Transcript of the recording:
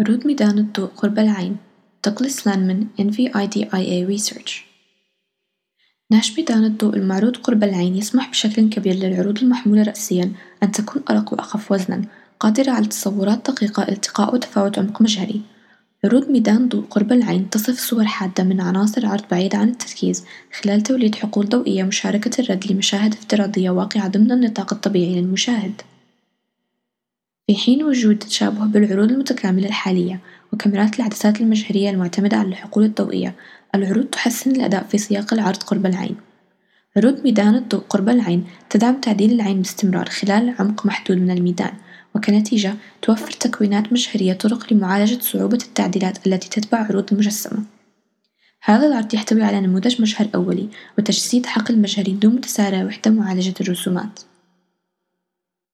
عروض ميدان الضوء قرب العين دوغلاس لانمان NVIDIA Research نعش ميدان الضوء المعروض قرب العين يسمح بشكل كبير للعروض المحمولة رأسيًا أن تكون أرق وأخف وزنًا، قادرة على تصورات دقيقة التقاء وتفاوت عمق مجهري. عروض ميدان ضوء قرب العين تصف صور حادة من عناصر عرض بعيدة عن التركيز خلال توليد حقول ضوئية مشاركة الرد لمشاهد افتراضية واقعة ضمن النطاق الطبيعي للمشاهد. في حين وجود تشابه بالعروض المتكاملة الحالية وكاميرات العدسات المجهرية المعتمدة على الحقول الضوئية، العروض تحسن الأداء في سياق العرض قرب العين. عروض ميدان الضوء قرب العين تدعم تعديل العين باستمرار خلال عمق محدود من الميدان، وكنتيجة توفر تكوينات مجهرية طرق لمعالجة صعوبة التعديلات التي تتبع عروض المجسمة. هذا العرض يحتوي على نموذج مجهر أولي وتجسيد حقل مجهري دون متسارع وحدة معالجة الرسومات.